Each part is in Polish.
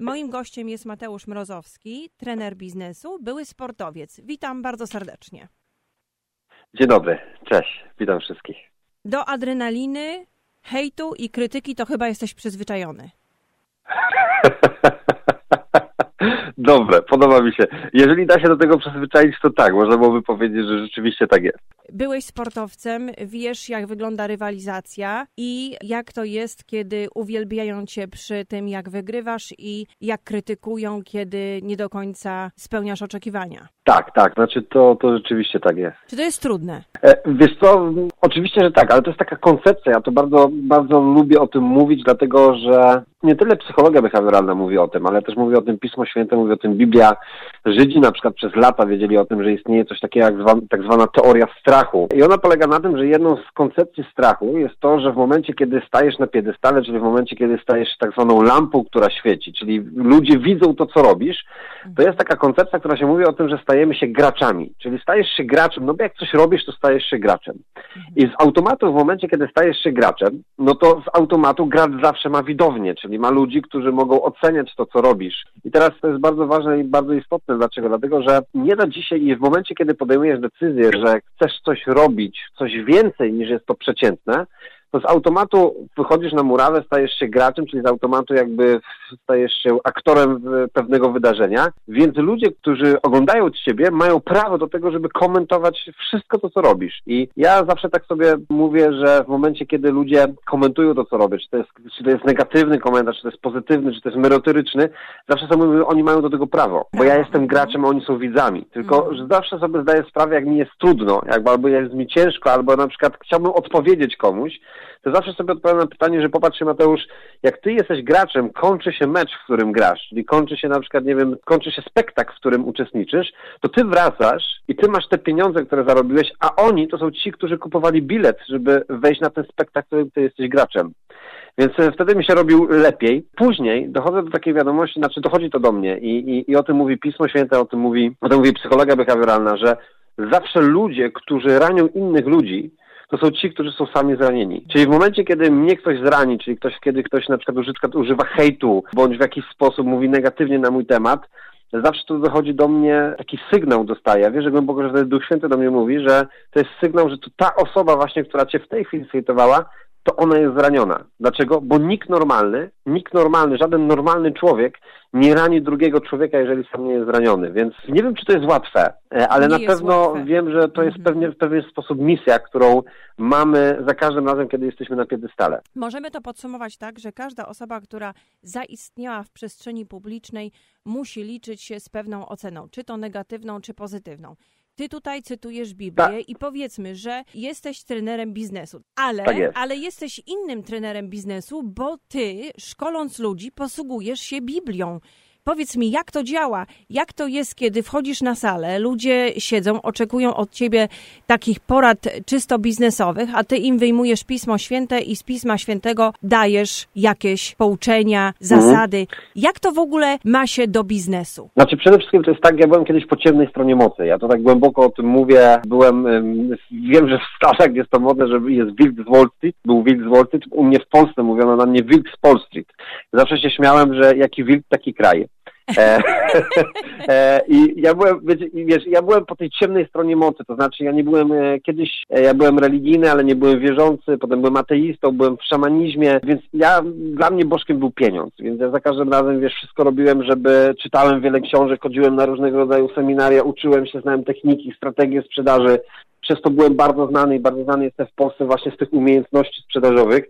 Moim gościem jest Mateusz Mrozowski, trener biznesu, były sportowiec. Witam bardzo serdecznie. Dzień dobry, cześć, witam wszystkich. Do adrenaliny, hejtu i krytyki to chyba jesteś przyzwyczajony. Dobre, podoba mi się. Jeżeli da się do tego przyzwyczaić, to tak, można byłoby powiedzieć, że rzeczywiście tak jest. Byłeś sportowcem, wiesz jak wygląda rywalizacja i jak to jest, kiedy uwielbiają cię przy tym, jak wygrywasz i jak krytykują, kiedy nie do końca spełniasz oczekiwania. Tak, tak, znaczy to, to rzeczywiście tak jest. Czy to jest trudne? E, wiesz co, oczywiście, że tak, ale to jest taka koncepcja, ja to bardzo, bardzo lubię o tym mówić, dlatego że nie tyle psychologia behawioralna mówi o tym, ale też mówi o tym Pismo Święte, mówi o tym Biblia. Żydzi na przykład przez lata wiedzieli o tym, że istnieje coś takiego jak zwa, tak zwana teoria strachu. I ona polega na tym, że jedną z koncepcji strachu jest to, że w momencie, kiedy stajesz na piedestale, czyli w momencie, kiedy stajesz tak zwaną lampą, która świeci, czyli ludzie widzą to, co robisz, to jest taka koncepcja, która się mówi o tym, że stajemy się graczami. Czyli stajesz się graczem, no bo jak coś robisz, to stajesz się graczem. I z automatu w momencie, kiedy stajesz się graczem, no to z automatu gracz zawsze ma widownię, czyli ma ludzi, którzy mogą oceniać to, co robisz. I teraz to jest bardzo ważne i bardzo istotne. Dlaczego? Dlatego, że nie da dzisiaj i w momencie, kiedy podejmujesz decyzję, że chcesz coś robić, coś więcej niż jest to przeciętne, to z automatu wychodzisz na murawę, stajesz się graczem, czyli z automatu jakby stajesz się aktorem pewnego wydarzenia, więc ludzie, którzy oglądają ciebie, mają prawo do tego, żeby komentować wszystko to, co robisz. I ja zawsze tak sobie mówię, że w momencie, kiedy ludzie komentują to, co robisz, czy to jest, czy to jest negatywny komentarz, czy to jest pozytywny, czy to jest merytoryczny, zawsze sobie mówię, oni mają do tego prawo, bo ja jestem graczem, a oni są widzami. Tylko, mhm. że zawsze sobie zdaję sprawę, jak mi jest trudno, jakby albo jest mi ciężko, albo na przykład chciałbym odpowiedzieć komuś, to zawsze sobie odpowiadam na pytanie, że popatrz Mateusz, jak ty jesteś graczem, kończy się mecz, w którym grasz, czyli kończy się na przykład, nie wiem, kończy się spektakl, w którym uczestniczysz, to ty wracasz i ty masz te pieniądze, które zarobiłeś, a oni to są ci, którzy kupowali bilet, żeby wejść na ten spektakl, w którym ty jesteś graczem. Więc e, wtedy mi się robił lepiej. Później dochodzę do takiej wiadomości, znaczy dochodzi to do mnie i, i, i o tym mówi Pismo Święte, o tym mówi, o tym mówi psychologia behawioralna, że zawsze ludzie, którzy ranią innych ludzi, to są ci, którzy są sami zranieni. Czyli w momencie, kiedy mnie ktoś zrani, czyli ktoś, kiedy ktoś na przykład użytka, używa hejtu, bądź w jakiś sposób mówi negatywnie na mój temat, zawsze to dochodzi do mnie, taki sygnał dostaję. Wiesz, że głęboko, że Duch Święty do mnie mówi, że to jest sygnał, że to ta osoba właśnie, która cię w tej chwili zhejtowała, to ona jest zraniona. Dlaczego? Bo nikt normalny, nikt normalny, żaden normalny człowiek nie rani drugiego człowieka, jeżeli sam nie jest zraniony. Więc nie wiem, czy to jest łatwe, e, ale nie na pewno łatwe. wiem, że to jest mhm. pewnie, w pewien sposób misja, którą mamy za każdym razem, kiedy jesteśmy na piedestale. Możemy to podsumować tak, że każda osoba, która zaistniała w przestrzeni publicznej, musi liczyć się z pewną oceną, czy to negatywną, czy pozytywną. Ty tutaj cytujesz Biblię tak. i powiedzmy, że jesteś trenerem biznesu, ale, tak jest. ale jesteś innym trenerem biznesu, bo ty, szkoląc ludzi, posługujesz się Biblią. Powiedz mi, jak to działa? Jak to jest, kiedy wchodzisz na salę, ludzie siedzą, oczekują od ciebie takich porad czysto biznesowych, a ty im wyjmujesz Pismo Święte i z Pisma Świętego dajesz jakieś pouczenia, zasady. Mhm. Jak to w ogóle ma się do biznesu? Znaczy przede wszystkim to jest tak, ja byłem kiedyś po ciemnej stronie mocy. Ja to tak głęboko o tym mówię. Byłem, wiem, że w Stanach jest to modne, że jest wilk z Wall Street, był wilk z Wall Street. U mnie w Polsce mówiono na mnie wilk z Wall Street. Zawsze się śmiałem, że jaki wilk, taki kraj. E, e, I ja byłem, wiesz, ja byłem po tej ciemnej stronie mocy, to znaczy ja nie byłem e, kiedyś, ja byłem religijny, ale nie byłem wierzący, potem byłem ateistą, byłem w szamanizmie, więc ja, dla mnie bożkiem był pieniądz, więc ja za każdym razem, wiesz, wszystko robiłem, żeby, czytałem wiele książek, chodziłem na różnego rodzaju seminaria, uczyłem się, znałem techniki, strategie sprzedaży, przez to byłem bardzo znany i bardzo znany jestem w Polsce właśnie z tych umiejętności sprzedażowych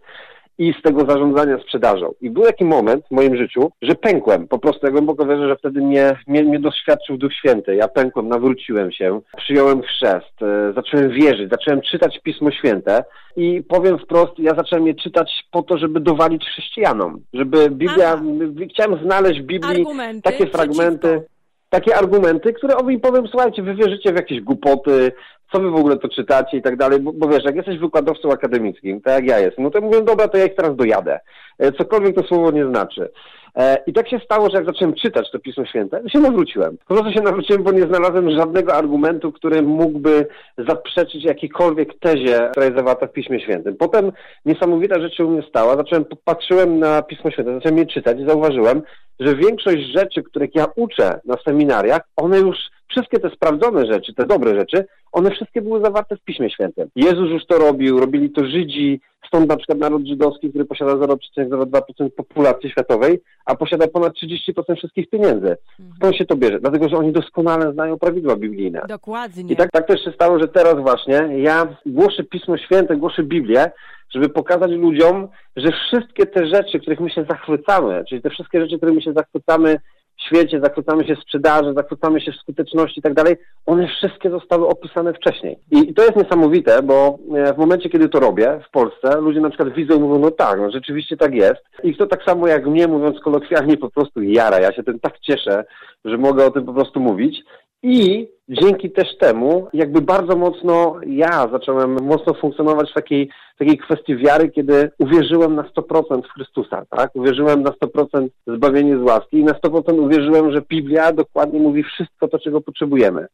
i z tego zarządzania sprzedażą. I był taki moment w moim życiu, że pękłem. Po prostu ja głęboko wierzę, że wtedy mnie, mnie, mnie doświadczył Duch Święty. Ja pękłem, nawróciłem się, przyjąłem chrzest, e, zacząłem wierzyć, zacząłem czytać Pismo Święte i powiem wprost, ja zacząłem je czytać po to, żeby dowalić chrześcijanom. Żeby Biblia, Aha. chciałem znaleźć w Biblii argumenty takie fragmenty. Takie argumenty, które o im powiem, słuchajcie, wy wierzycie w jakieś głupoty, co wy w ogóle to czytacie i tak dalej, bo, bo wiesz, jak jesteś wykładowcą akademickim, tak jak ja jestem, no to mówię, dobra, to ja ich teraz dojadę. E, cokolwiek to słowo nie znaczy. E, I tak się stało, że jak zacząłem czytać to Pismo Święte, się nawróciłem. Po prostu się nawróciłem, bo nie znalazłem żadnego argumentu, który mógłby zaprzeczyć jakiejkolwiek tezie, która jest zawarta w Piśmie Świętym. Potem niesamowita rzecz się u mnie stała. Zacząłem, patrzyłem na Pismo Święte, zacząłem je czytać i zauważyłem, że większość rzeczy, których ja uczę na seminariach, one już, wszystkie te sprawdzone rzeczy, te dobre rzeczy, one wszystkie były zawarte w Piśmie Świętym. Jezus już to robił, robili to Żydzi, stąd na przykład naród żydowski, który posiada 0,02% populacji światowej, a posiada ponad 30% wszystkich pieniędzy. Mhm. Skąd się to bierze? Dlatego, że oni doskonale znają prawidła biblijne. Dokładnie. I tak, tak też się stało, że teraz właśnie ja głoszę Pismo Święte, głoszę Biblię, żeby pokazać ludziom, że wszystkie te rzeczy, których my się zachwycamy, czyli te wszystkie rzeczy, którymi się zachwycamy świecie, zachwycamy się sprzedaży, zachwycamy się w skuteczności i tak dalej, one wszystkie zostały opisane wcześniej. I to jest niesamowite, bo e, w momencie, kiedy to robię w Polsce, ludzie na przykład widzą i mówią, no tak, no rzeczywiście tak jest. I to tak samo jak mnie, mówiąc kolokwialnie, po prostu jara. Ja się tym tak cieszę, że mogę o tym po prostu mówić. I dzięki też temu, jakby bardzo mocno ja zacząłem mocno funkcjonować w takiej, takiej kwestii wiary, kiedy uwierzyłem na 100% w Chrystusa, tak? Uwierzyłem na 100% zbawienie z łaski i na 100% uwierzyłem, że Biblia dokładnie mówi wszystko to, czego potrzebujemy.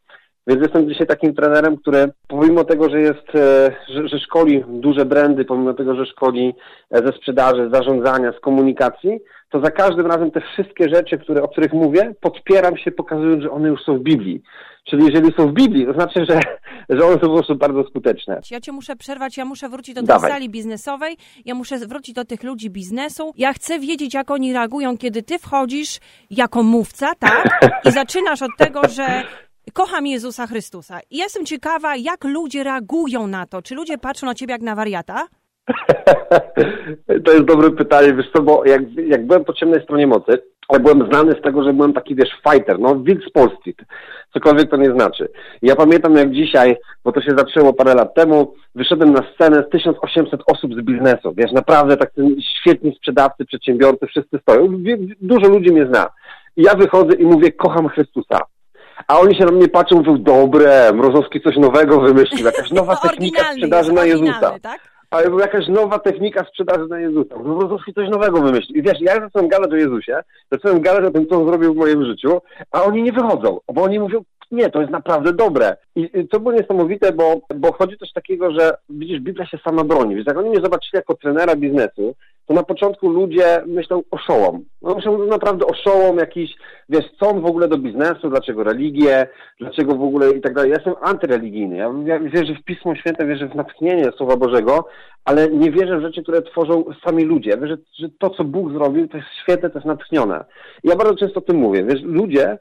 Więc jestem dzisiaj takim trenerem, który pomimo tego, że jest, e, że, że szkoli duże brandy, pomimo tego, że szkoli e, ze sprzedaży, z zarządzania, z komunikacji, to za każdym razem te wszystkie rzeczy, które, o których mówię, podpieram się, pokazując, że one już są w Biblii. Czyli jeżeli są w Biblii, to znaczy, że, że one są po prostu bardzo skuteczne. Ja cię muszę przerwać, ja muszę wrócić do tej Dawaj. sali biznesowej, ja muszę wrócić do tych ludzi biznesu. Ja chcę wiedzieć, jak oni reagują, kiedy ty wchodzisz jako mówca, tak? I zaczynasz od tego, że kocham Jezusa Chrystusa. I jestem ciekawa, jak ludzie reagują na to. Czy ludzie patrzą na ciebie jak na wariata? to jest dobre pytanie, wiesz co, bo jak, jak byłem po ciemnej stronie mocy, ja byłem znany z tego, że byłem taki, wiesz, fighter, no, wilk z Wall cokolwiek to nie znaczy. Ja pamiętam jak dzisiaj, bo to się zaczęło parę lat temu, wyszedłem na scenę z 1800 osób z biznesu, wiesz, naprawdę tak świetni sprzedawcy, przedsiębiorcy, wszyscy stoją, dużo ludzi mnie zna. I ja wychodzę i mówię, kocham Chrystusa. A oni się na mnie patrzą, mówią, dobre, Mrozowski coś nowego wymyślił, jakaś nowa technika sprzedaży na Jezusa. Tak? ale była jakaś nowa technika sprzedaży na Jezusa. No Wrozowski coś nowego wymyślił. I wiesz, ja zacząłem gadać o Jezusie, zacząłem gadać o tym, co on zrobił w moim życiu, a oni nie wychodzą, bo oni mówią, nie, to jest naprawdę dobre. I, to było niesamowite, bo, bo chodzi też takiego, że widzisz, Biblia się sama broni. Więc jak oni mnie zobaczyli jako trenera biznesu, to na początku ludzie myślą o szołom. No myślą naprawdę o szołom jakiś, wiesz, co on w ogóle do biznesu, dlaczego religię, dlaczego w ogóle i tak dalej. Ja jestem antyreligijny. Ja, ja wierzę w Pismo Święte, wierzę w natchnienie Słowa Bożego, ale nie wierzę w rzeczy, które tworzą sami ludzie. Ja wierzę, że to, co Bóg zrobił, to jest świetne, to jest natchnione. I ja bardzo często o tym mówię. Wiesz, ludzie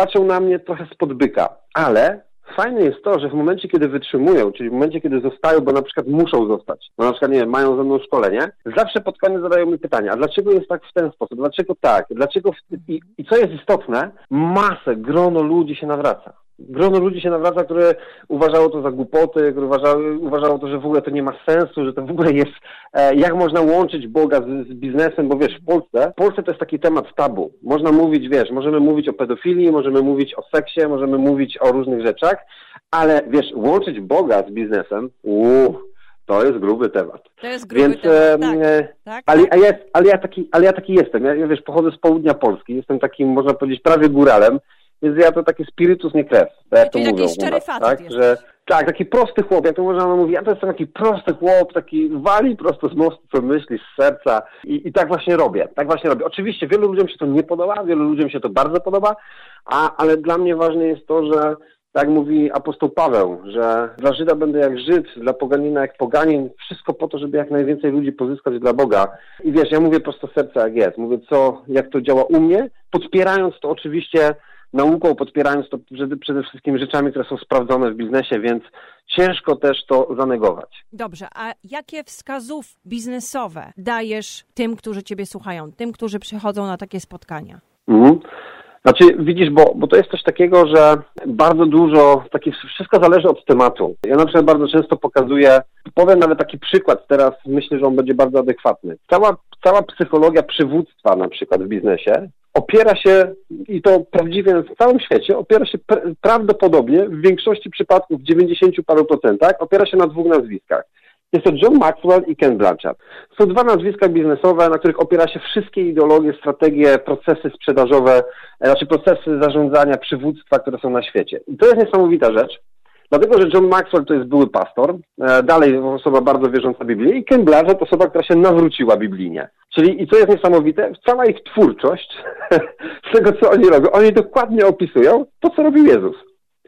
patrzą na mnie trochę spod byka, ale fajne jest to, że w momencie, kiedy wytrzymują, czyli w momencie, kiedy zostają, bo na przykład muszą zostać, bo na przykład, nie wiem, mają ze mną szkolenie, zawsze pod koniec zadają mi pytania, a dlaczego jest tak w ten sposób, dlaczego tak, dlaczego... W... I, I co jest istotne, masę, grono ludzi się nawraca grono ludzi się nawraca, które uważało to za głupoty, które uważało, uważało to, że w ogóle to nie ma sensu, że to w ogóle jest, e, jak można łączyć Boga z, z, biznesem, bo wiesz, w Polsce, w Polsce to jest taki temat tabu. Można mówić, wiesz, możemy mówić o pedofilii, możemy mówić o seksie, możemy mówić o różnych rzeczach, ale wiesz, łączyć Boga z biznesem, uuu, to jest gruby temat. To jest gruby Więc, temat, tak, e, tak, ale, tak. ja, ale, ja taki, ale ja taki jestem. Ja, ja, wiesz, pochodzę z południa Polski, jestem takim, można powiedzieć, prawie góralem, więc ja to taki spirytus nie krew, tak jak to mówią szczery tak? Że, tak, taki prosty chłop, jak to można mówić, ja to jestem taki prosty chłop, taki wali prosto z mostu, co myśli, z serca i, i tak właśnie robię, tak właśnie robię. Oczywiście wielu ludziom się to nie podoba, wielu ludziom się to bardzo podoba, a, ale dla mnie ważne jest to, że tak mówi apostoł Paweł, że dla Żyda będę jak Żyd, dla poganina jak poganin, wszystko po to, żeby jak najwięcej ludzi pozyskać dla Boga. I wiesz, ja mówię prosto serca jak jest, mówię co, jak to działa u mnie, podpierając to oczywiście nauką, podpierając to przede wszystkim rzeczami, które są sprawdzone w biznesie, więc ciężko też to zanegować. Dobrze, a jakie wskazów biznesowe dajesz tym, którzy Ciebie słuchają, tym, którzy przychodzą na takie spotkania? Mhm. Znaczy, widzisz, bo, bo to jest coś takiego, że bardzo dużo, takie, wszystko zależy od tematu. Ja na przykład bardzo często pokazuję, powiem nawet taki przykład, teraz myślę, że on będzie bardzo adekwatny. Cała, cała psychologia przywództwa na przykład w biznesie opiera się, i to prawdziwie w całym świecie, opiera się prawdopodobnie w większości przypadków, w 90 paru procentach, opiera się na dwóch nazwiskach. Jest to John Maxwell i Ken Blanchard. Są dwa nazwiska biznesowe, na których opiera się wszystkie ideologie, strategie, procesy sprzedażowe, e, znaczy procesy zarządzania, przywództwa, które są na świecie. I to jest niesamowita rzecz, dlatego że John Maxwell to jest były pastor, e, dalej osoba bardzo wierząca Biblię i Ken Blanchard to osoba, która się nawróciła biblijnie. Czyli i co jest niesamowite, cała ich twórczość z tego, co oni robią, oni dokładnie opisują to, co robił Jezus.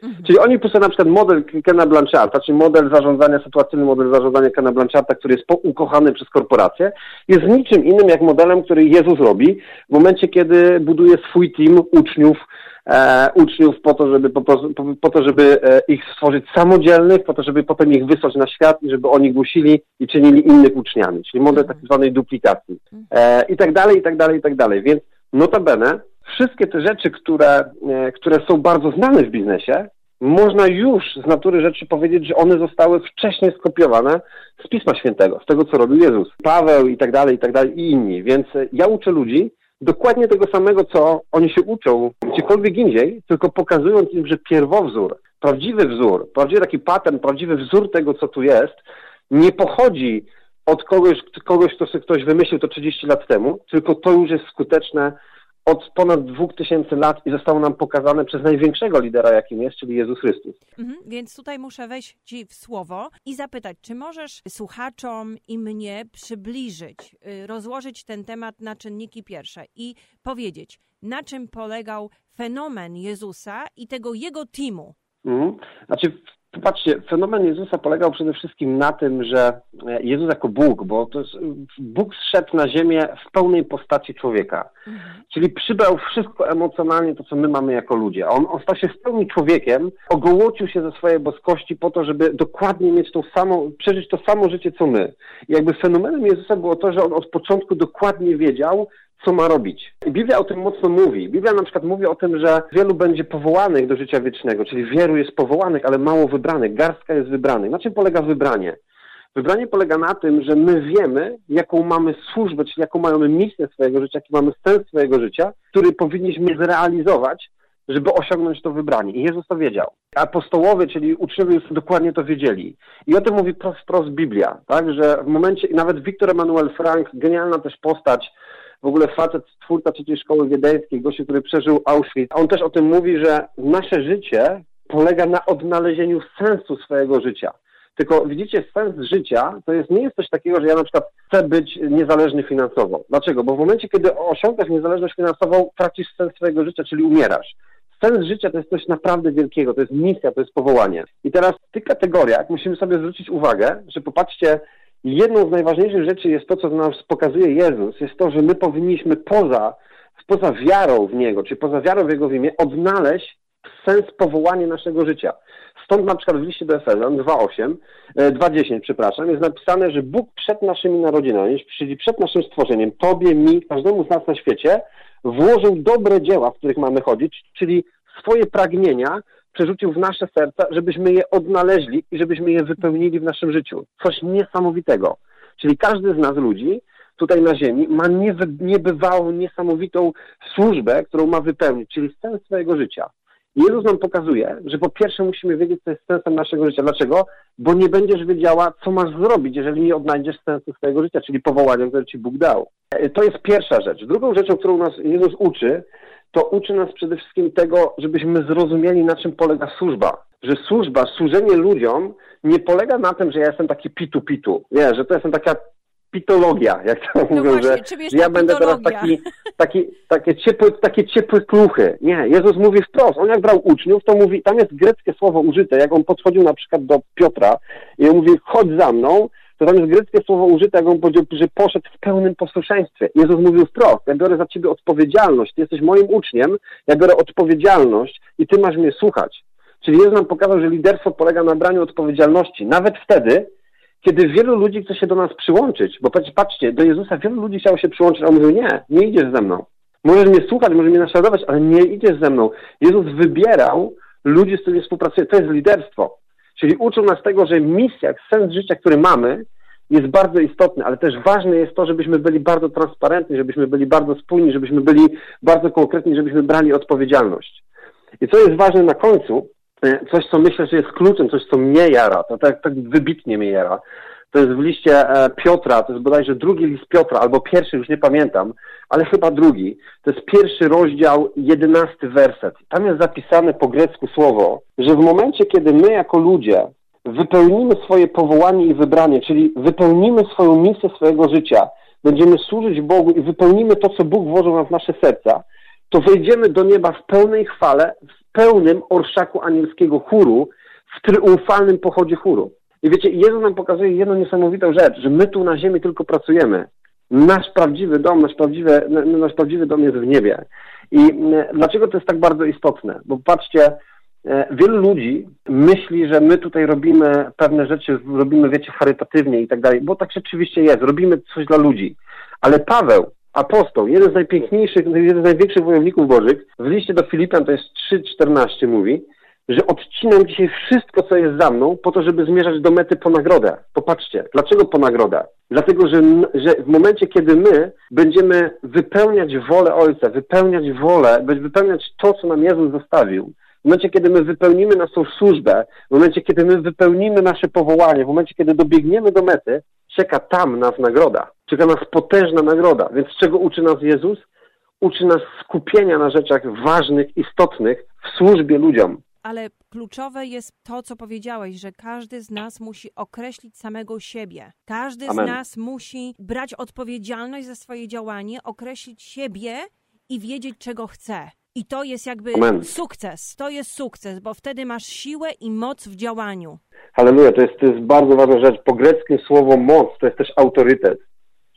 Mhm. Czyli oni piszą na przykład model Kena Blancharda, czyli model zarządzania, sytuacyjny model zarządzania Kena Blancharda, który jest ukochany przez korporacje, jest niczym innym jak modelem, który Jezus robi w momencie, kiedy buduje swój team uczniów, e, uczniów po to, żeby, po, po, po to, żeby e, ich stworzyć samodzielnych, po to, żeby potem ich wysłać na świat i żeby oni głosili i czynili innych uczniami, czyli model mhm. tak zwanej duplikacji. E, I tak dalej, i tak dalej, i tak dalej. Więc notabene wszystkie te rzeczy, które, e, które są bardzo znane w biznesie, można już z natury rzeczy powiedzieć, że one zostały wcześniej skopiowane z Pisma Świętego, z tego, co robił Jezus, Paweł i tak dalej, i tak dalej, i inni. Więc ja uczę ludzi dokładnie tego samego, co oni się uczą gdziekolwiek indziej, tylko pokazując im, że pierwowzór, prawdziwy wzór, prawdziwy taki pattern, prawdziwy wzór tego, co tu jest, nie pochodzi od kogoś, kogoś kto sobie ktoś wymyślił to 30 lat temu, tylko to już jest skuteczne od ponad 2000 lat i zostało nam pokazane przez największego lidera, jakim jest, czyli Jezus Chrystus. Mhm, więc tutaj muszę wejść Ci w słowo i zapytać, czy możesz słuchaczom i mnie przybliżyć, y, rozłożyć ten temat na czynniki pierwsze i powiedzieć, na czym polegał fenomen Jezusa i tego jego teamu? Mhm. Znaczy, Popatrzcie, fenomen Jezusa polegał przede wszystkim na tym, że e, Jezus jako Bóg, bo to jest, Bóg zszedł na ziemię w pełnej postaci człowieka. Mhm. Czyli przybrał wszystko emocjonalnie, to co my mamy jako ludzie. On, on stał się w pełni człowiekiem, ogołocił się ze swojej boskości po to, żeby dokładnie mieć tą samą, przeżyć to samo życie co my. I jakby fenomenem Jezusa było to, że on od początku dokładnie wiedział, co ma robić. Biblia o tym mocno mówi. Biblia na przykład mówi o tym, że wielu będzie powołanych do życia wiecznego, czyli wielu jest powołanych, ale mało wybranych. Garstka jest wybranych. Na czym polega wybranie? Wybranie polega na tym, że my wiemy, jaką mamy służbę, czyli jaką mamy misję swojego życia, jaki mamy sens swojego życia, który powinniśmy zrealizować, żeby osiągnąć to wybranie. I Jezus to wiedział. Apostołowie, czyli uczniowie już dokładnie to wiedzieli. I o tym mówi prost, wprost Biblia, tak, że w momencie, nawet Wiktor Emanuel Frank, genialna też postać, w ogóle facet, twórca trzeciej szkoły wiedeńskiej, gościu, który przeżył Auschwitz. On też o tym mówi, że nasze życie polega na odnalezieniu sensu swojego życia. Tylko widzicie, sens życia to jest, nie jest coś takiego, że ja na przykład chcę być niezależny finansowo. Dlaczego? Bo w momencie, kiedy osiągasz niezależność finansową, tracisz sens swojego życia, czyli umierasz. Sens życia to jest coś naprawdę wielkiego, to jest misja, to jest powołanie. I teraz w tych kategoriach musimy sobie zwrócić uwagę, że popatrzcie, jedną z najważniejszych rzeczy jest to, co nas pokazuje Jezus, jest to, że my powinniśmy poza, poza wiarą w Niego, czy poza wiarą w Jego imię, odnaleźć sens powołania naszego życia. Stąd na przykład w liście do Efezjan 2.8, 2.10, e, przepraszam, jest napisane, że Bóg przed naszymi narodzinami, czyli przed naszym stworzeniem, Tobie, mi, każdemu z nas na świecie, włożył dobre dzieła, w których mamy chodzić, czyli swoje pragnienia, przerzucił w nasze serca, żebyśmy je odnaleźli i żebyśmy je wypełnili w naszym życiu. Coś niesamowitego. Czyli każdy z nas ludzi tutaj na ziemi ma niebywałą, niesamowitą służbę, którą ma wypełnić, czyli sens swojego życia. Jezus nam pokazuje, że po pierwsze musimy wiedzieć, co jest sensem naszego życia. Dlaczego? Bo nie będziesz wiedziała, co masz zrobić, jeżeli nie odnajdziesz sensu swojego życia, czyli powołania, które Ci Bóg dał. To jest pierwsza rzecz. Drugą rzeczą, którą nas Jezus uczy, to uczy nas przede wszystkim tego, żebyśmy zrozumieli, na czym polega służba. Że służba, służenie ludziom nie polega na tym, że ja jestem taki pitu-pitu. Nie, że to jestem taka pitologia, jak to no mówią, właśnie, że, że ja będę teraz taki, taki, takie, ciepłe, takie ciepłe kluchy. Nie, Jezus mówi wprost. On jak brał uczniów, to mówi, tam jest greckie słowo użyte, jak on podchodził na przykład do Piotra i on mówi, chodź za mną, jest greckie słowo użyte, jak on powiedział, że poszedł w pełnym posłuszeństwie. Jezus mówił wprost, ja biorę za ciebie odpowiedzialność, ty jesteś moim uczniem, ja biorę odpowiedzialność i ty masz mnie słuchać. Czyli Jezus nam pokazał, że liderstwo polega na braniu odpowiedzialności, nawet wtedy, kiedy wielu ludzi chce się do nas przyłączyć, bo patrzcie, do Jezusa wielu ludzi chciało się przyłączyć, a on mówił, nie, nie idziesz ze mną. Możesz mnie słuchać, możesz mnie naśladować, ale nie idziesz ze mną. Jezus wybierał ludzi, z którymi współpracuje. To jest liderstwo. Czyli uczył nas tego, że misja, sens życia, który mamy, jest bardzo istotny, ale też ważne jest to, żebyśmy byli bardzo transparentni, żebyśmy byli bardzo spójni, żebyśmy byli bardzo konkretni, żebyśmy brali odpowiedzialność. I co jest ważne na końcu, e, coś, co myślę, że jest kluczem, coś, co mnie jara, to tak, tak wybitnie mnie jara, to jest w liście e, Piotra, to jest bodajże drugi list Piotra, albo pierwszy, już nie pamiętam, ale chyba drugi. To jest pierwszy rozdział, jedenasty werset. Tam jest zapisane po grecku słowo, że w momencie, kiedy my jako ludzie wypełnimy swoje powołanie i wybranie, czyli wypełnimy swoją misję swojego życia, będziemy służyć Bogu i wypełnimy to, co Bóg włożył nam w nasze serca, to wejdziemy do nieba w pełnej chwale, w pełnym orszaku anielskiego chóru, w triumfalnym pochodzie chóru. I wiecie, Jezus nam pokazuje jedną niesamowitą rzecz, że my tu na ziemi tylko pracujemy. Nasz prawdziwy dom, nasz prawdziwy, nasz prawdziwy dom jest w niebie. I e, dlaczego to jest tak bardzo istotne? Bo patrzcie, wielu ludzi myśli, że my tutaj robimy pewne rzeczy, robimy, wiecie, charytatywnie i tak dalej, bo tak rzeczywiście jest, robimy coś dla ludzi. Ale Paweł, apostoł, jeden z najpiękniejszych, jeden z największych wojowników bożych, w liście do Filipian, to jest 3,14 mówi, że odcinam dzisiaj wszystko, co jest za mną, po to, żeby zmierzać do mety po nagrodę. Popatrzcie, dlaczego po nagrodę? Dlatego, że, że w momencie, kiedy my będziemy wypełniać wolę Ojca, wypełniać wolę, wypełniać to, co nam Jezus zostawił, w momencie, kiedy my wypełnimy naszą służbę, w momencie, kiedy my wypełnimy nasze powołanie, w momencie, kiedy dobiegniemy do mety, czeka tam nas nagroda. Czeka nas potężna nagroda. Więc czego uczy nas Jezus? Uczy nas skupienia na rzeczach ważnych, istotnych w służbie ludziom ale kluczowe jest to, co powiedziałeś, że każdy z nas musi określić samego siebie. Każdy Amen. z nas musi brać odpowiedzialność za swoje działanie, określić siebie i wiedzieć, czego chce. I to jest jakby Amen. sukces. To jest sukces, bo wtedy masz siłę i moc w działaniu. Halleluja, to jest, to jest bardzo ważna rzecz. Po greckim słowo moc to jest też autorytet.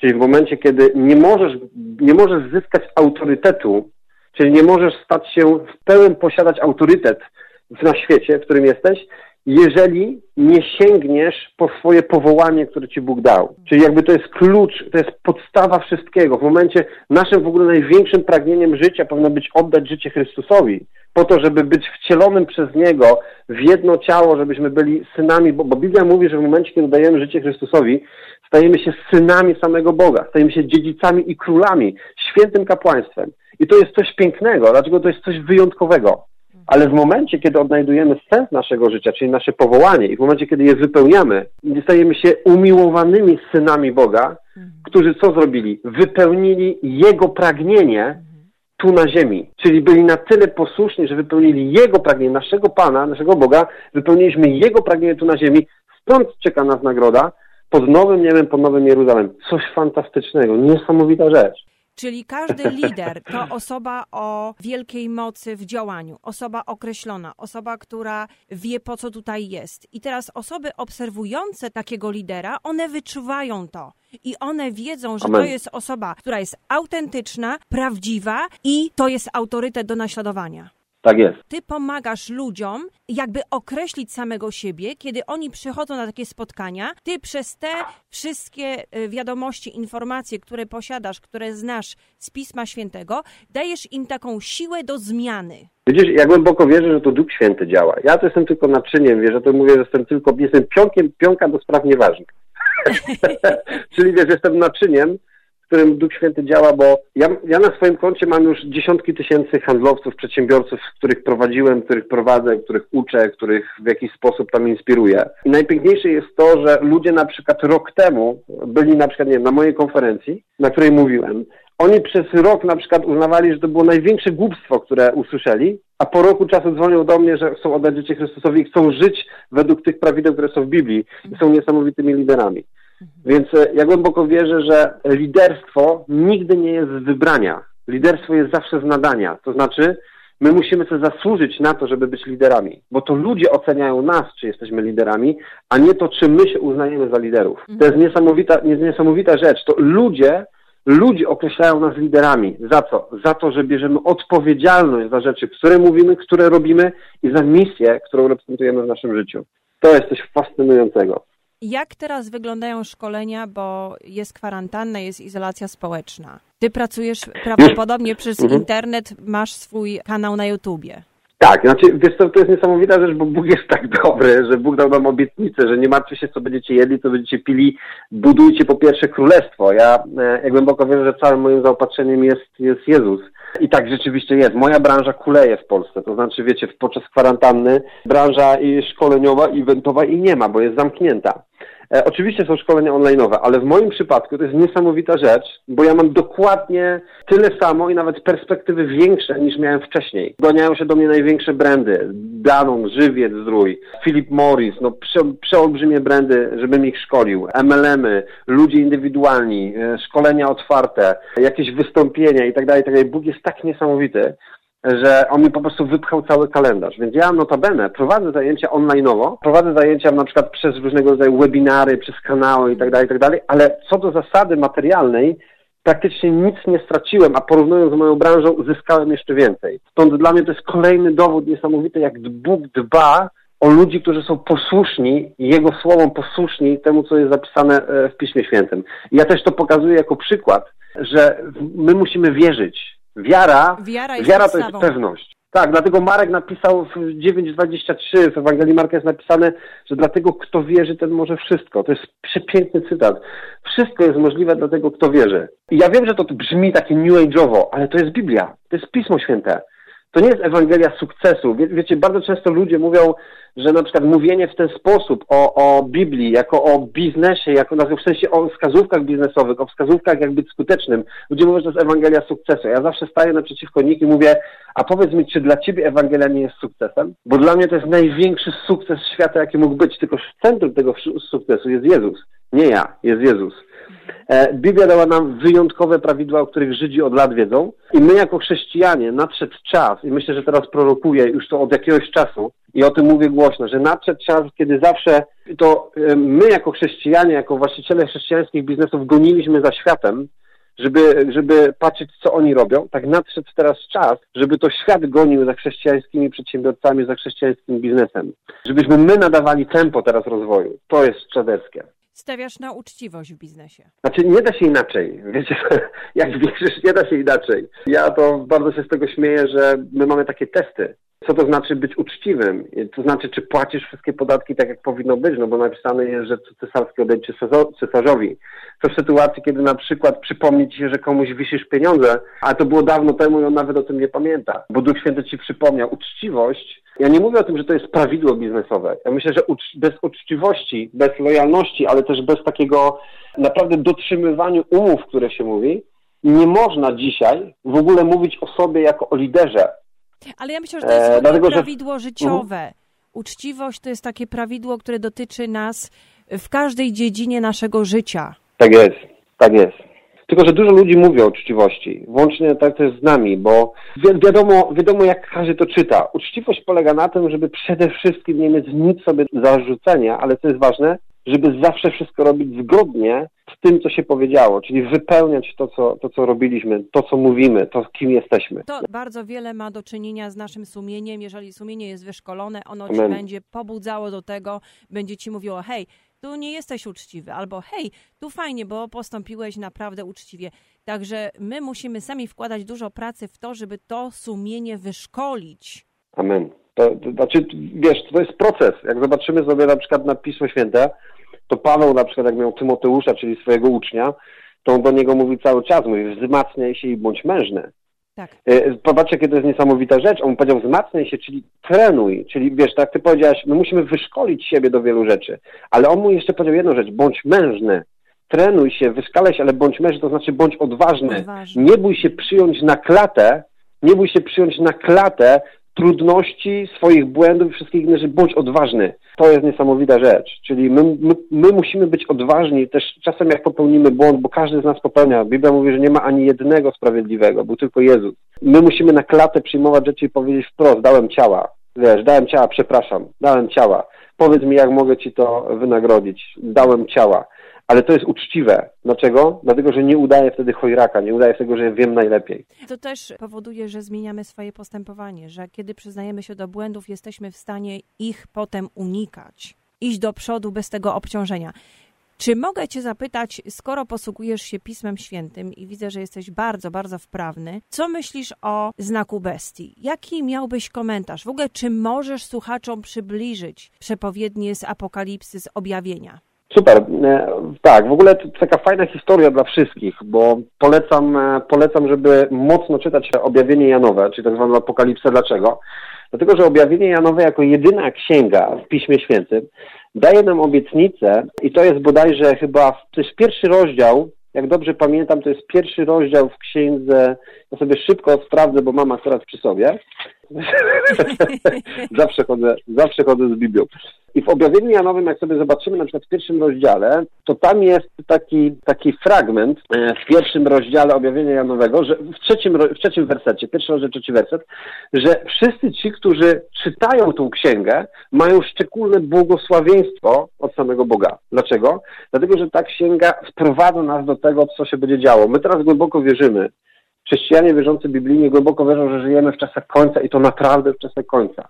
Czyli w momencie, kiedy nie możesz, nie możesz zyskać autorytetu, czyli nie możesz stać się w pełen posiadać autorytet na świecie, w którym jesteś, jeżeli nie sięgniesz po swoje powołanie, które Ci Bóg dał. Czyli jakby to jest klucz, to jest podstawa wszystkiego. W momencie naszym w ogóle największym pragnieniem życia powinno być oddać życie Chrystusowi, po to, żeby być wcielonym przez Niego w jedno ciało, żebyśmy byli synami, bo, bo Biblia mówi, że w momencie, kiedy dajemy życie Chrystusowi, stajemy się synami samego Boga, stajemy się dziedzicami i królami, świętym kapłaństwem. I to jest coś pięknego, dlaczego to jest coś wyjątkowego. Ale w momencie, kiedy odnajdujemy sens naszego życia, czyli nasze powołanie i w momencie, kiedy je wypełniamy, stajemy się umiłowanymi synami Boga, mhm. którzy co zrobili? Wypełnili Jego pragnienie mhm. tu na ziemi. Czyli byli na tyle posłuszni, że wypełnili Jego pragnienie, naszego Pana, naszego Boga, wypełniliśmy Jego pragnienie tu na ziemi, stąd czeka nas nagroda pod nowym niebem, pod nowym Jeruzalem. Coś fantastycznego, niesamowita rzecz. Czyli każdy lider to osoba o wielkiej mocy w działaniu, osoba określona, osoba, która wie po co tutaj jest. I teraz osoby obserwujące takiego lidera, one wyczuwają to. I one wiedzą, że Amen. to jest osoba, która jest autentyczna, prawdziwa i to jest autorytet do naśladowania. Tak jest. Ty pomagasz ludziom jakby określić samego siebie, kiedy oni przychodzą na takie spotkania. Ty przez te wszystkie y, wiadomości, informacje, które posiadasz, które znasz z Pisma Świętego, dajesz im taką siłę do zmiany. Widzisz, ja głęboko wierzę, że to Duch Święty działa. Ja to jestem tylko naczyniem, wiesz, ja to mówię, że jestem tylko, jestem pionkiem, pionka do spraw nieważnych. Czyli wiesz, jestem naczyniem, w którym Duch Święty działa, bo ja, ja na swoim koncie mam już dziesiątki tysięcy handlowców, przedsiębiorców, których prowadziłem, których prowadzę, których uczę, których w jakiś sposób tam inspiruję. I najpiękniejsze jest to, że ludzie na przykład rok temu byli na przykład, nie na mojej konferencji, na której mówiłem, oni przez rok na przykład uznawali, że to było największe głupstwo, które usłyszeli, a po roku czasu dzwonią do mnie, że chcą oddać życie Chrystusowi i chcą żyć według tych prawideł, które są w Biblii i są niesamowitymi liderami. Więc e, ja głęboko wierzę, że liderstwo nigdy nie jest z wybrania. Liderstwo jest zawsze z nadania. To znaczy, my musimy sobie zasłużyć na to, żeby być liderami, bo to ludzie oceniają nas, czy jesteśmy liderami, a nie to, czy my się uznajemy za liderów. To jest niesamowita, niesamowita rzecz. To ludzie, ludzie określają nas liderami. Za co? Za to, że bierzemy odpowiedzialność za rzeczy, które mówimy, które robimy i za misję, którą reprezentujemy w naszym życiu. To jest coś fascynującego. Jak teraz wyglądają szkolenia, bo jest kwarantanna, jest izolacja społeczna? Ty pracujesz prawdopodobnie przez mhm. internet, masz swój kanał na YouTubie. Tak, znaczy, wiesz co, to jest niesamowita rzecz, bo Bóg jest tak dobry, że Bóg dał nam obietnicę, że nie martwcie się, co będziecie jedli, co będziecie pili, budujcie po pierwsze królestwo. Ja, e, jak głęboko wierzę, że całym moim zaopatrzeniem jest, jest Jezus. I tak rzeczywiście jest. Moja branża kuleje w Polsce. To znaczy, wiecie, podczas kwarantanny branża szkoleniowa, eventowa i nie ma, bo jest zamknięta. E, oczywiście są szkolenia online'owe, ale w moim przypadku to jest niesamowita rzecz, bo ja mam dokładnie tyle samo i nawet perspektywy większe niż miałem wcześniej. Goniają się do mnie największe brandy. Danon, Żywiec, Zdrój, Philip Morris, no prze, przeolbrzymie brandy, żebym ich szkolił. MLM-y, ludzie indywidualni, e, szkolenia otwarte, jakieś wystąpienia tak tak dalej. Bóg jest tak niesamowity, że on mi po prostu wypchał cały kalendarz. Więc ja notabene prowadzę zajęcia online'owo, prowadzę zajęcia na przykład przez różnego rodzaju webinary, przez kanały i tak dalej, i tak ale co do zasady materialnej, praktycznie nic nie straciłem, a porównując z moją branżą, zyskałem jeszcze więcej. Stąd dla mnie to jest kolejny dowód niesamowity, jak Bóg dba o ludzi, którzy są posłuszni, Jego słowom posłuszni temu, co jest zapisane e, w Piśmie Świętym. Ja też to pokazuję jako przykład, że my musimy wierzyć, Wiara, wiara, jest wiara to jest pewność. Tak, dlatego Marek napisał w 9.23 w Ewangelii Marka jest napisane, że dlatego kto wierzy, ten może wszystko. To jest przepiękny cytat. Wszystko jest możliwe dla tego, kto wierzy. I ja wiem, że to brzmi takie new age'owo, ale to jest Biblia, to jest Pismo Święte. To nie jest Ewangelia sukcesu. Wie, wiecie, bardzo często ludzie mówią, że na przykład mówienie w ten sposób o, o Biblii, jako o biznesie, jako w sensie o wskazówkach biznesowych, o wskazówkach jak być skutecznym. Ludzie mówią, że to jest Ewangelia sukcesu. Ja zawsze staję naprzeciwko nich i mówię, a powiedz mi, czy dla Ciebie Ewangelia nie jest sukcesem? Bo dla mnie to jest największy sukces świata, jaki mógł być. Tylko w centrum tego sukcesu jest Jezus. Nie ja, jest Jezus. E, Biblia dała nam wyjątkowe prawidła, o których Żydzi od lat wiedzą i my jako chrześcijanie nadszedł czas, i myślę, że teraz prorokuję już to od jakiegoś czasu i o tym mówię głośno, że nadszedł czas, kiedy zawsze to e, my jako chrześcijanie, jako właściciele chrześcijańskich biznesów goniliśmy za światem, żeby, żeby patrzeć, co oni robią, tak nadszedł teraz czas, żeby to świat gonił za chrześcijańskimi przedsiębiorcami, za chrześcijańskim biznesem. Żebyśmy my nadawali tempo teraz rozwoju. To jest czadeckie stawiasz na uczciwość w biznesie? Znaczy nie da się inaczej. Wiecie, jak wierzysz, nie da się inaczej. Ja to bardzo się z tego śmieję, że my mamy takie testy. Co to znaczy być uczciwym? To znaczy, czy płacisz wszystkie podatki tak, jak powinno być? No bo napisane jest, że cesarskie odejdzie cesarzowi. To w sytuacji, kiedy na przykład przypomni ci się, że komuś wisisz pieniądze, a to było dawno temu i on nawet o tym nie pamięta. Bo Duch Święty ci przypomniał. Uczciwość ja nie mówię o tym, że to jest prawidło biznesowe. Ja myślę, że bez uczciwości, bez lojalności, ale też bez takiego naprawdę dotrzymywania umów, które się mówi, nie można dzisiaj w ogóle mówić o sobie jako o liderze. Ale ja myślę, że to jest e, dlatego, prawidło że... życiowe. Mhm. Uczciwość to jest takie prawidło, które dotyczy nas w każdej dziedzinie naszego życia. Tak jest, tak jest. Tylko, że dużo ludzi mówi o uczciwości, włącznie tak też z nami, bo wi wiadomo, wiadomo jak każdy to czyta. Uczciwość polega na tym, żeby przede wszystkim nie mieć nic sobie zarzucenia, ale co jest ważne, żeby zawsze wszystko robić zgodnie z tym, co się powiedziało, czyli wypełniać to co, to, co robiliśmy, to, co mówimy, to, kim jesteśmy. To bardzo wiele ma do czynienia z naszym sumieniem. Jeżeli sumienie jest wyszkolone, ono Amen. ci będzie pobudzało do tego, będzie ci mówiło, hej, tu nie jesteś uczciwy, albo hej, tu fajnie, bo postąpiłeś naprawdę uczciwie. Także my musimy sami wkładać dużo pracy w to, żeby to sumienie wyszkolić. Amen. To, to, znaczy, wiesz, to jest proces. Jak zobaczymy sobie na przykład na Pismo Święte, to Paweł na przykład jak miał Tymoteusza, czyli swojego ucznia, to on do niego mówi cały czas, mówi wzmacniaj się i bądź mężny. Tak. E, popatrzcie, kiedy to jest niesamowita rzecz. On powiedział, wzmacniaj się, czyli trenuj. Czyli wiesz, tak ty powiedziałaś, my musimy wyszkolić siebie do wielu rzeczy. Ale on mu jeszcze powiedział jedną rzecz, bądź mężny. Trenuj się, wyszkalaj się, ale bądź mężny, to znaczy bądź odważny. odważny. Nie bój się przyjąć na klatę, nie bój się przyjąć na klatę trudności, swoich błędów i wszystkich innych rzeczy, bądź odważny. To jest niesamowita rzecz. Czyli my, my, my, musimy być odważni też czasem jak popełnimy błąd, bo każdy z nas popełnia. Biblia mówi, że nie ma ani jednego sprawiedliwego, był tylko Jezus. My musimy na klatę przyjmować rzeczy i powiedzieć wprost, dałem ciała. Wiesz, dałem ciała, przepraszam, dałem ciała. Powiedz mi, jak mogę ci to wynagrodzić. Dałem ciała ale to jest uczciwe. Dlaczego? Dlatego, że nie udaje wtedy chojraka, nie udaje tego, że wiem najlepiej. To też powoduje, że zmieniamy swoje postępowanie, że kiedy przyznajemy się do błędów, jesteśmy w stanie ich potem unikać, iść do przodu bez tego obciążenia. Czy mogę Cię zapytać, skoro posługujesz się Pismem Świętym i widzę, że jesteś bardzo, bardzo wprawny, co myślisz o znaku bestii? Jaki miałbyś komentarz? W ogóle, czy możesz słuchaczom przybliżyć przepowiednie z Apokalipsy, z objawienia? Super. E, tak, w ogóle to taka fajna historia dla wszystkich, bo polecam, e, polecam, żeby mocno czytać objawienie Janowe, czyli tak zwaną apokalipsę. Dlaczego? Dlatego, że objawienie Janowe jako jedyna księga w Piśmie Świętym daje nam obietnicę i to jest bodajże chyba, to jest pierwszy rozdział, jak dobrze pamiętam, to jest pierwszy rozdział w księdze, ja sobie szybko sprawdzę, bo mam akurat przy sobie. zawsze, chodzę, zawsze chodzę z Biblią. I w objawieniu Janowym, jak sobie zobaczymy na przykład w pierwszym rozdziale, to tam jest taki, taki fragment e, w pierwszym rozdziale objawienia Janowego, że w trzecim, w trzecim wersecie, pierwszy rozdział, trzeci werset, że wszyscy ci, którzy czytają tą księgę, mają szczególne błogosławieństwo od samego Boga. Dlaczego? Dlatego, że ta księga wprowadza nas do tego, co się będzie działo. My teraz głęboko wierzymy, chrześcijanie wierzący biblijnie głęboko wierzą, że żyjemy w czasach końca i to naprawdę w czasach końca.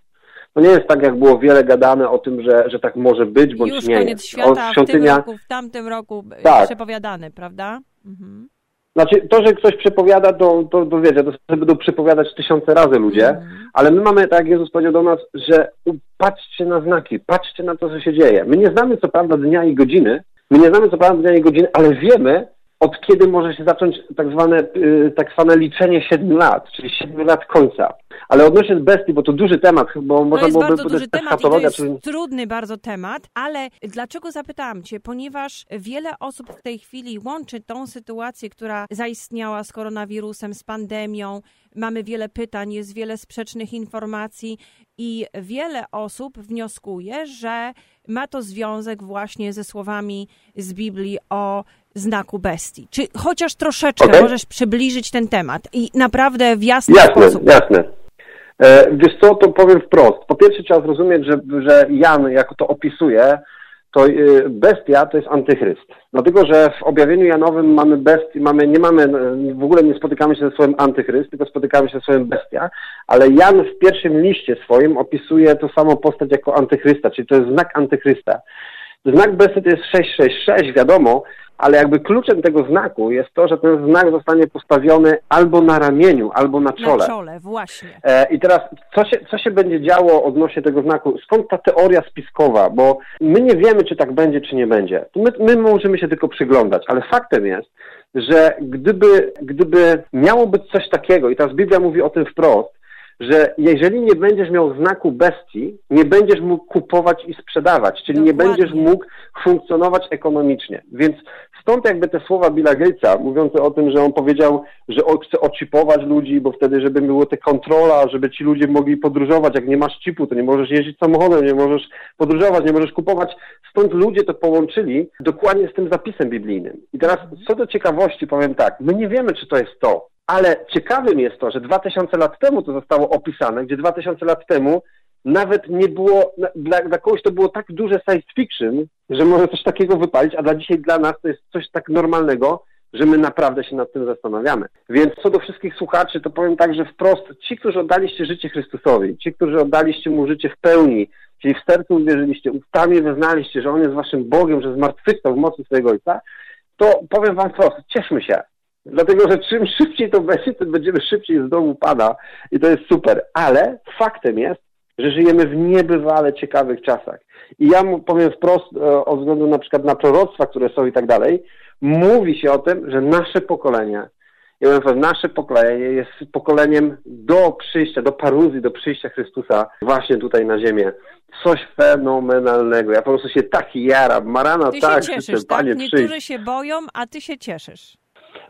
To nie jest tak, jak było wiele gadane o tym, że, że tak może być, bądź Już nie koniec jest. świata, świątynia... w tym roku, w tamtym roku tak. przepowiadany, prawda? Mhm. Znaczy, to, że ktoś przepowiada, to, to, to wiecie, to sobie będą przepowiadać tysiące razy ludzie, mhm. ale my mamy, tak jak Jezus powiedział do nas, że patrzcie na znaki, patrzcie na to, co się dzieje. My nie znamy co prawda dnia i godziny, my nie znamy co prawda dnia i godziny, ale wiemy, od kiedy może się zacząć tak zwane, y, tak zwane liczenie siedmiu lat, czyli siedmiu lat końca. Ale odnośnie bestii, bo to duży temat, bo można byłoby bardzo duży temat i to jest czy... trudny bardzo temat, ale dlaczego zapytałam Cię? Ponieważ wiele osób w tej chwili łączy tą sytuację, która zaistniała z koronawirusem, z pandemią, mamy wiele pytań, jest wiele sprzecznych informacji i wiele osób wnioskuje, że ma to związek właśnie ze słowami z Biblii o znaku bestii. Czy chociaż troszeczkę okay. możesz przybliżyć ten temat i naprawdę w jasny jasne, sposób? Jasne, e, Wiesz co, to powiem wprost. Po pierwsze trzeba zrozumieć, że, że Jan, jako to opisuje, to y, bestia to jest antychryst. Dlatego, że w objawieniu Janowym mamy bestię, mamy, nie mamy, w ogóle nie spotykamy się ze słowem antychryst, tylko spotykamy się ze słowem bestia, ale Jan w pierwszym liście swoim opisuje to samą postać jako antychrysta, czyli to jest znak antychrysta. Znak bestii to jest 666, wiadomo, ale jakby kluczem tego znaku jest to, że ten znak zostanie postawiony albo na ramieniu, albo na czole. Na czole, właśnie. E, I teraz, co się, co się będzie działo odnośnie tego znaku? Skąd ta teoria spiskowa? Bo my nie wiemy, czy tak będzie, czy nie będzie. My, my możemy się tylko przyglądać, ale faktem jest, że gdyby, gdyby miało być coś takiego, i teraz Biblia mówi o tym wprost, że jeżeli nie będziesz miał znaku bestii, nie będziesz mógł kupować i sprzedawać, czyli Dokładnie. nie będziesz mógł funkcjonować ekonomicznie. Więc stąd jakby te słowa Billa Gatesa, mówiące o tym, że on powiedział, że on chce oczipować ludzi, bo wtedy, żeby było te kontrola, żeby ci ludzie mogli podróżować. Jak nie masz chipu, to nie możesz jeździć samochodem, nie możesz podróżować, nie możesz kupować. Stąd ludzie to połączyli dokładnie z tym zapisem biblijnym. I teraz co do ciekawości powiem tak, my nie wiemy, czy to jest to, ale ciekawym jest to, że 2000 lat temu to zostało opisane, gdzie 2000 lat temu nawet nie było, dla, dla kogoś to było tak duże science fiction, że może coś takiego wypalić, a dla dzisiaj dla nas to jest coś tak normalnego, że my naprawdę się nad tym zastanawiamy. Więc co do wszystkich słuchaczy, to powiem tak, że wprost ci, którzy oddaliście życie Chrystusowi, ci, którzy oddaliście Mu życie w pełni, czyli w sercu uwierzyliście, ustami wyznaliście, że On jest waszym Bogiem, że zmartwychwstał w mocy swojego Ojca, to powiem wam wprost, cieszmy się. Dlatego, że czym szybciej to będzie, tym będziemy szybciej z domu Pana i to jest super. Ale faktem jest, że żyjemy w niebywale ciekawych czasach. I ja powiem wprost, e, o względu na przykład na proroctwa, które są i tak dalej, mówi się o tym, że nasze pokolenie, ja mówię, nasze pokolenie jest pokoleniem do przyjścia, do paruzji, do przyjścia Chrystusa właśnie tutaj na ziemię. Coś fenomenalnego. Ja po prostu się taki jaram. Marana, ty tak, się cieszysz, tak? Panie, Niektórzy przyjść. się boją, a ty się cieszysz.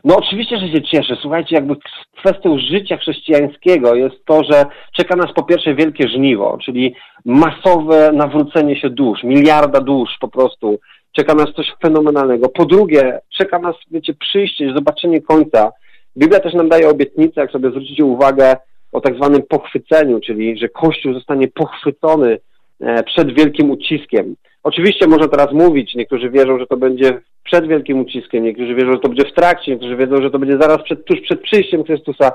No oczywiście, że się cieszę. Słuchajcie, jakby kwestią życia chrześcijańskiego jest to, że czeka nas po pierwsze wielkie żniwo, czyli masowe nawrócenie się dusz, miliarda dusz po prostu. Czeka nas coś fenomenalnego. Po drugie, czeka nas, wiecie, przyjście, zobaczenie końca. Biblia też nam daje obietnicę, jak sobie zwrócicie uwagę, o tak zwanym pochwyceniu, czyli że Kościół zostanie pochwycony e, przed wielkim uciskiem. Oczywiście można teraz mówić, niektórzy wierzą, że to będzie przed wielkim uciskiem, niektórzy wierzą, że to będzie w trakcie, niektórzy wiedzą, że to będzie zaraz przed, tuż przed przyjściem Chrystusa.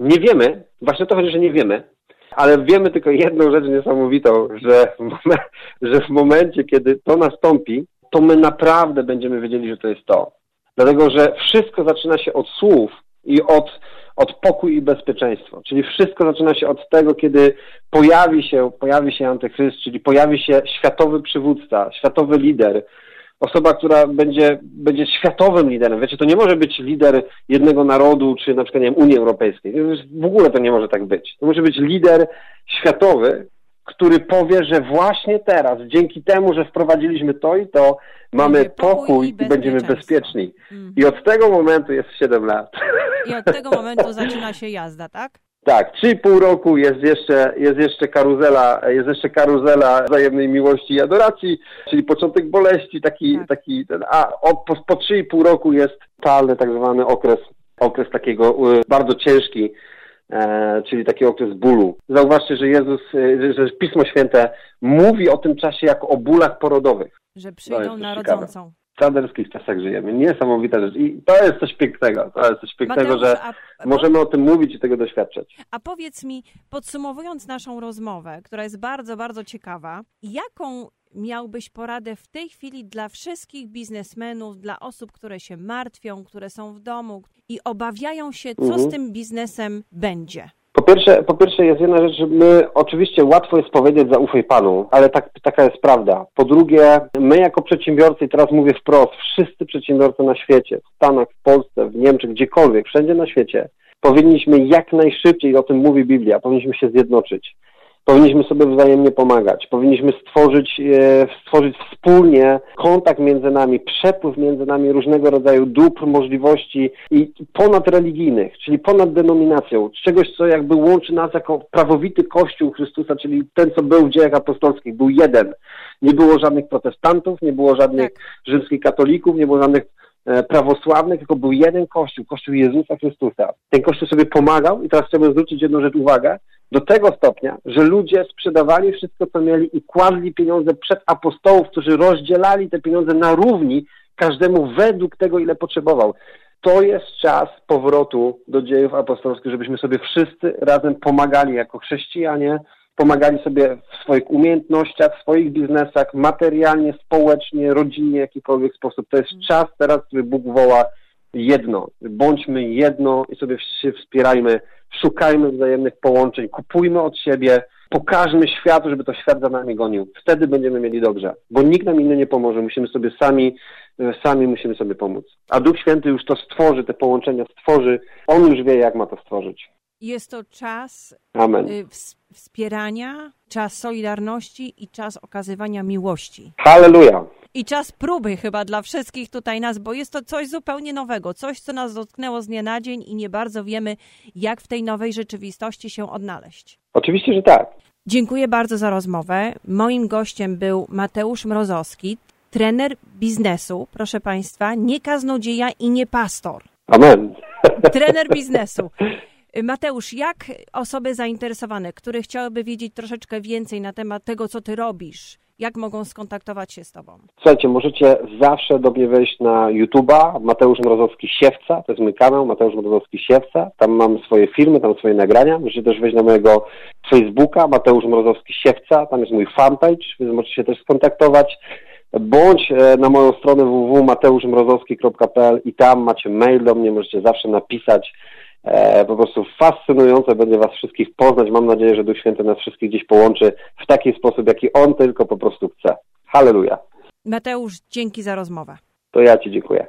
Nie wiemy, właśnie to chodzi, że nie wiemy, ale wiemy tylko jedną rzecz niesamowitą, że w, że w momencie, kiedy to nastąpi, to my naprawdę będziemy wiedzieli, że to jest to. Dlatego, że wszystko zaczyna się od słów i od, od pokój i bezpieczeństwo. Czyli wszystko zaczyna się od tego, kiedy pojawi się, pojawi się antychryst, czyli pojawi się światowy przywódca, światowy lider, osoba, która będzie, będzie światowym liderem. Wiecie, to nie może być lider jednego narodu, czy na przykład, nie wiem, Unii Europejskiej. W ogóle to nie może tak być. To może być lider światowy, który powie, że właśnie teraz, dzięki temu, że wprowadziliśmy to i to, mamy Będzie pokój pokój i i będziemy bezpieczni. Mhm. I od tego momentu jest 7 lat. I od tego momentu zaczyna się jazda, tak? Tak, 3,5 roku jest jeszcze, jest jeszcze karuzela, jest jeszcze karuzela wzajemnej miłości i adoracji, czyli początek boleści, taki, Tak. taki ten, a od, po, po 3,5 roku jest talny tak zwany okres, okres takiego y, bardzo ciężki, czyli taki okres bólu. Zauważcie, że Jezus, y, że Pismo Święte mówi o tym czasie jako o bólach porodowych. Że przyjdą jest na ciekawe. rodzącą. W caderskich czasach żyjemy. Niesamowita rzecz. I to jest coś pięknego. To jest coś pięknego, Mateusz, że a, możemy o tym mówić i tego doświadczać. a powiedz mi, podsumowując naszą rozmowę, która jest bardzo, bardzo ciekawa, jaką miałbyś poradę w tej chwili dla wszystkich biznesmenów, dla osób, które się martwią, które są w domu i obawiają się, co Mhm. z tym biznesem będzie? Po pierwsze, po pierwsze jest jedna rzecz, że my oczywiście łatwo jest powiedzieć zaufaj Panu, ale tak, taka jest prawda. Po drugie, my jako przedsiębiorcy, i teraz mówię wprost, wszyscy przedsiębiorcy na świecie, w Stanach, w Polsce, w Niemczech, gdziekolwiek, wszędzie na świecie, powinniśmy jak najszybciej, o tym mówi Biblia, powinniśmy się zjednoczyć. Powinniśmy sobie wzajemnie pomagać, powinniśmy stworzyć, e, stworzyć wspólnie kontakt między nami, przepływ między nami różnego rodzaju dóbr, możliwości i ponadreligijnych, czyli ponad denominacją, czegoś, co jakby łączy nas jako prawowity Kościół Chrystusa, czyli ten, co był w dziejach apostolskich, był jeden. Nie było żadnych protestantów, nie było żadnych Tak. rzymskich katolików, nie było żadnych e, prawosławnych, tylko był jeden Kościół, Kościół Jezusa Chrystusa. Ten Kościół sobie pomagał i teraz chciałbym zwrócić jedną rzecz uwagę, do tego stopnia, że ludzie sprzedawali wszystko, co mieli i kładli pieniądze przed apostołów, którzy rozdzielali te pieniądze na równi każdemu według tego, ile potrzebował. To jest czas powrotu do dziejów apostolskich, żebyśmy sobie wszyscy razem pomagali jako chrześcijanie, pomagali sobie w swoich umiejętnościach, w swoich biznesach, materialnie, społecznie, rodzinnie, w jakikolwiek sposób. To jest czas teraz, który Bóg woła jedno. Bądźmy jedno i sobie się wspierajmy, szukajmy wzajemnych połączeń, kupujmy od siebie, pokażmy światu, żeby to świat za nami gonił. Wtedy będziemy mieli dobrze, bo nikt nam inny nie pomoże. Musimy sobie sami, e, sami musimy sobie pomóc. A Duch Święty już to stworzy, te połączenia stworzy. On już wie, jak ma to stworzyć. Jest to czas Amen. y, ws- wspierania, czas solidarności i czas okazywania miłości. Halleluja. I czas próby chyba dla wszystkich tutaj nas, bo jest to coś zupełnie nowego, coś, co nas dotknęło z dnia na dzień i nie bardzo wiemy, jak w tej nowej rzeczywistości się odnaleźć. Oczywiście, że tak. Dziękuję bardzo za rozmowę. Moim gościem był Mateusz Mrozowski, trener biznesu, proszę Państwa, nie kaznodzieja i nie pastor. Amen. Trener biznesu. Mateusz, jak osoby zainteresowane, które chciałyby wiedzieć troszeczkę więcej na temat tego, co ty robisz, jak mogą skontaktować się z tobą? Słuchajcie, możecie zawsze do mnie wejść na YouTube'a, Mateusz Mrozowski Siewca, to jest mój kanał, Mateusz Mrozowski Siewca, tam mam swoje filmy, tam swoje nagrania, możecie też wejść na mojego Facebooka, Mateusz Mrozowski Siewca, tam jest mój fanpage, więc możecie się też skontaktować, bądź e, na moją stronę www.mateuszmrozowski.pl i tam macie mail do mnie, możecie zawsze napisać, E, po prostu fascynujące będzie Was wszystkich poznać. Mam nadzieję, że Duch Święty nas wszystkich gdzieś połączy w taki sposób, jaki On tylko po prostu chce. Halleluja. Mateusz, dzięki za rozmowę. To ja Ci dziękuję.